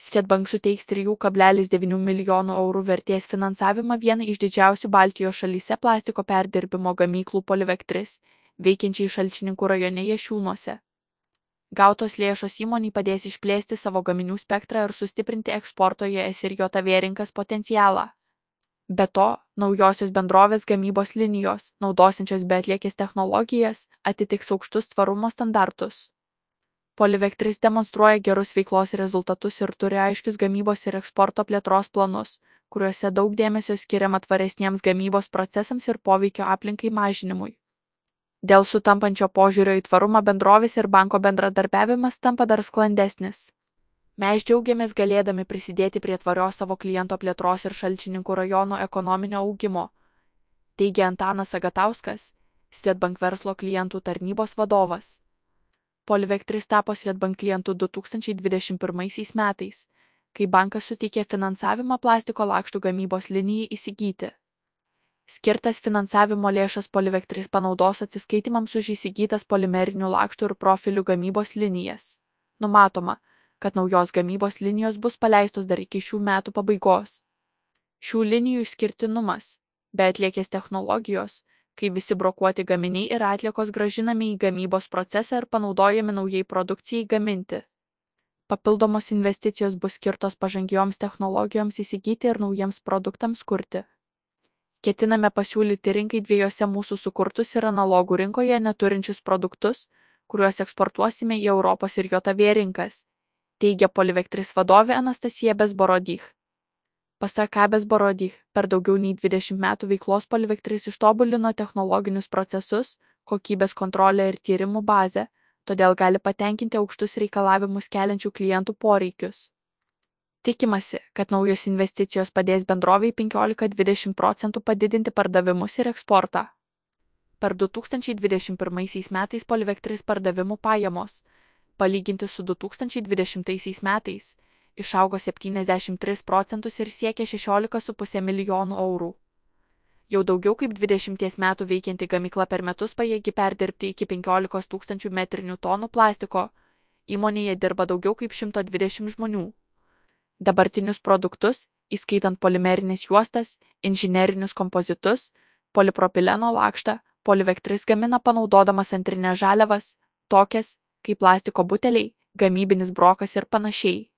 Svetbank suteiks 3,9 milijonų eurų vertės finansavimą vienai iš didžiausių Baltijos šalyse plastiko perdirbimo gamyklų Polivectris, veikiančiai Šalčininkų rajone Jašiūnuose. Gautos lėšos įmoniai padės išplėsti savo gaminių spektrą ir sustiprinti eksporto ES ir JOTV rinkas potencialą. Be to, naujosios bendrovės gamybos linijos, naudosinčios beatliekės technologijas, atitiks aukštus tvarumo standartus. Polivectris demonstruoja gerus veiklos rezultatus ir turi aiškius gamybos ir eksporto plėtros planus, kuriuose daug dėmesio skiriama tvaresniems gamybos procesams ir poveikio aplinkai mažinimui. Dėl sutampančio požiūrio į tvarumą bendrovės ir banko bendradarbiavimas tampa dar sklandesnis. Mes džiaugiamės galėdami prisidėti prie tvarios savo kliento plėtros ir šalčininkų rajono ekonominio augimo, teigia Antanas Agatauskas, Svetbank verslo klientų tarnybos vadovas. Polivectris tapo Svetbank klientų 2021 metais, kai bankas suteikė finansavimą plastiko lakštų gamybos linijai įsigyti. Skirtas finansavimo lėšas Polivectris panaudos atsiskaitimams už įsigytas polimerinių lakštų ir profilių gamybos linijas. Numatoma, kad naujos gamybos linijos bus paleistos dar iki šių metų pabaigos. Šių linijų išskirtinumas - be atliekės technologijos, kai visi brokuoti gaminiai ir atliekos gražinami į gamybos procesą ir panaudojami naujai produkcijai gaminti. Papildomos investicijos bus skirtos pažangioms technologijoms įsigyti ir naujiems produktams kurti. Ketiname pasiūlyti rinkai dviejose mūsų sukurtus ir analogų rinkoje neturinčius produktus, kuriuos eksportuosime į Europos ir JOTV rinkas, teigia Polivectris vadovė Anastasija Bezborodych. Pasak Abės Borodych, per daugiau nei 20 metų veiklos Polivectris ištobulino technologinius procesus, kokybės kontrolę ir tyrimų bazę, todėl gali patenkinti aukštus reikalavimus keliančių klientų poreikius. Tikimasi, kad naujos investicijos padės bendrovei 15-20 procentų padidinti pardavimus ir eksportą. Per 2021 metais Polivectris pardavimų pajamos, palyginti su 2020 metais, išaugo 73 procentus ir siekė 16,5 milijonų eurų. Jau daugiau kaip 20 metų veikianti gamykla per metus pajėgi perdirbti iki 15 tūkstančių metrinių tonų plastiko, įmonėje dirba daugiau kaip 120 žmonių dabartinius produktus, įskaitant polimerinės juostas, inžinerinius kompozitus, polipropileno lakštą, Polivectris gamina panaudodamas antrinės žaliavas, tokias kaip plastiko buteliai, gamybinis brokas ir panašiai.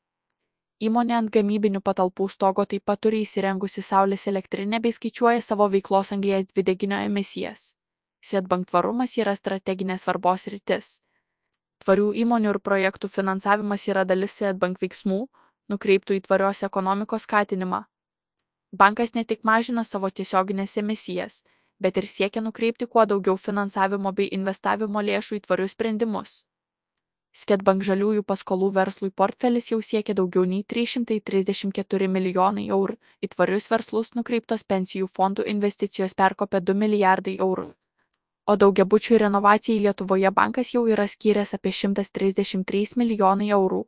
Įmonė ant gamybinių patalpų stogo taip pat turi įsirengusi saulės elektrinę bei skaičiuoja savo veiklos anglijas dvideginio emisijas. Svetbank tvarumas yra strateginės svarbos rytis. Tvarių įmonių ir projektų finansavimas yra dalis Svetbank veiksmų, nukreiptų į tvarios ekonomikos skatinimą. Bankas ne tik mažina savo tiesioginės emisijas, bet ir siekia nukreipti kuo daugiau finansavimo bei investavimo lėšų į tvarius sprendimus. Svetbank žaliųjų paskolų verslui portfelis jau siekia daugiau nei 334 milijonai eurų, į tvarius verslus nukreiptos pensijų fondų investicijos perkopė 2 milijardai eurų. O daugiabučių renovacijai Lietuvoje bankas jau yra skyręs apie 133 milijonai eurų.